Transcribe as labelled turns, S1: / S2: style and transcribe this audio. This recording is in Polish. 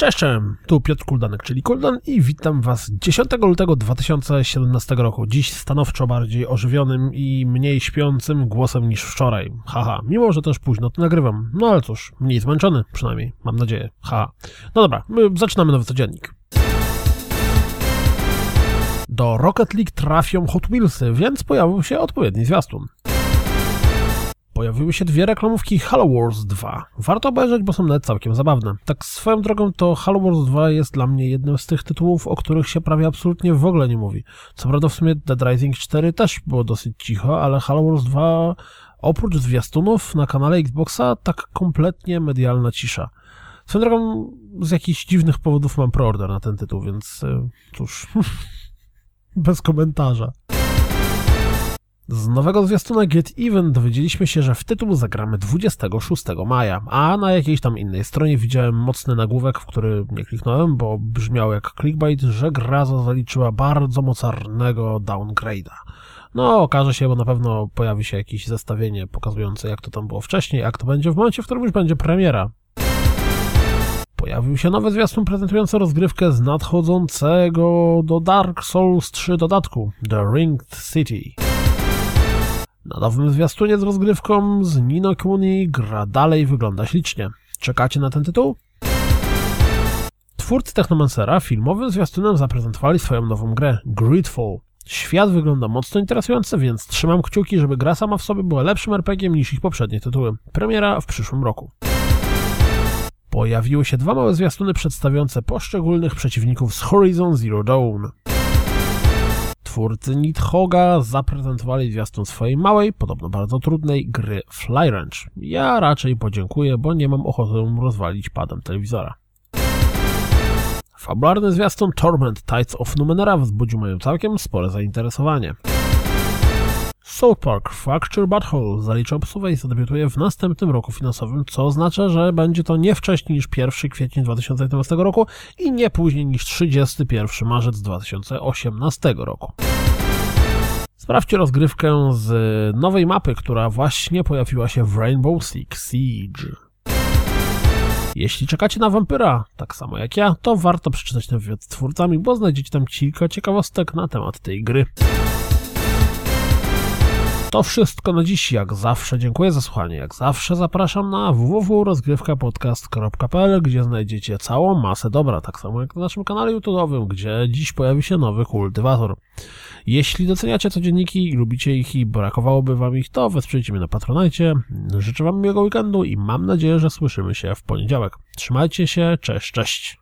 S1: Cześć, tu Piotr Kuldanek, czyli Kuldan i witam Was 10 lutego 2017 roku. Dziś stanowczo bardziej ożywionym i mniej śpiącym głosem niż wczoraj. Haha, mimo że też późno to nagrywam. No ale cóż, mniej zmęczony przynajmniej, mam nadzieję. Haha. No dobra, zaczynamy nowy codziennik. Do Rocket League trafią Hot Wheelsy, więc pojawił się odpowiedni zwiastun pojawiły się dwie reklamówki Halo Wars 2. Warto obejrzeć, bo są nawet całkiem zabawne. Tak swoją drogą to Halo Wars 2 jest dla mnie jednym z tych tytułów, o których się prawie absolutnie w ogóle nie mówi. Co prawda w sumie Dead Rising 4 też było dosyć cicho, ale Halo Wars 2 oprócz zwiastunów na kanale Xboxa tak kompletnie medialna cisza. Swoją drogą z jakichś dziwnych powodów mam preorder na ten tytuł, więc e, cóż, bez komentarza. Z nowego zwiastuna Get Even dowiedzieliśmy się, że w tytuł zagramy 26 maja, a na jakiejś tam innej stronie widziałem mocny nagłówek, w który nie kliknąłem, bo brzmiał jak clickbait, że gra zaliczyła bardzo mocarnego downgrade'a. No, okaże się, bo na pewno pojawi się jakieś zestawienie pokazujące, jak to tam było wcześniej, jak to będzie w momencie, w którym już będzie premiera. Pojawił się nowy zwiastun prezentujący rozgrywkę z nadchodzącego do Dark Souls 3 dodatku The Ringed City. Na nowym zwiastunie z rozgrywką z Nino Kuni gra dalej wygląda ślicznie. Czekacie na ten tytuł? Twórcy Technomancera filmowym zwiastunem zaprezentowali swoją nową grę, Gridfall. Świat wygląda mocno interesująco, więc trzymam kciuki, żeby gra sama w sobie była lepszym RPG niż ich poprzednie tytuły. Premiera w przyszłym roku. Pojawiły się dwa małe zwiastuny przedstawiające poszczególnych przeciwników z Horizon Zero Dawn. Twórcy Nidhoga zaprezentowali zwiastun swojej małej, podobno bardzo trudnej gry Flyranch. Ja raczej podziękuję, bo nie mam ochoty rozwalić padem telewizora. Fabularny zwiastun Torment Tides of Numenera wzbudził moje całkiem spore zainteresowanie. South Park Fracture Butthole zalicza obsuwę i zadebiutuje w następnym roku finansowym, co oznacza, że będzie to nie wcześniej niż 1 kwiecień 2011 roku i nie później niż 31 marzec 2018 roku. Sprawdźcie rozgrywkę z nowej mapy, która właśnie pojawiła się w Rainbow Six Siege. Jeśli czekacie na wampyra, tak samo jak ja, to warto przeczytać ten wywiad z twórcami, bo znajdziecie tam kilka ciekawostek na temat tej gry. To wszystko na dziś. Jak zawsze dziękuję za słuchanie. Jak zawsze zapraszam na www.rozgrywkapodcast.pl, gdzie znajdziecie całą masę dobra, tak samo jak na naszym kanale YouTube'owym, gdzie dziś pojawi się nowy kultywator. Jeśli doceniacie codzienniki i lubicie ich i brakowałoby wam ich, to wesprzyjcie mnie na Patronajcie. Życzę wam miłego weekendu i mam nadzieję, że słyszymy się w poniedziałek. Trzymajcie się, cześć, cześć.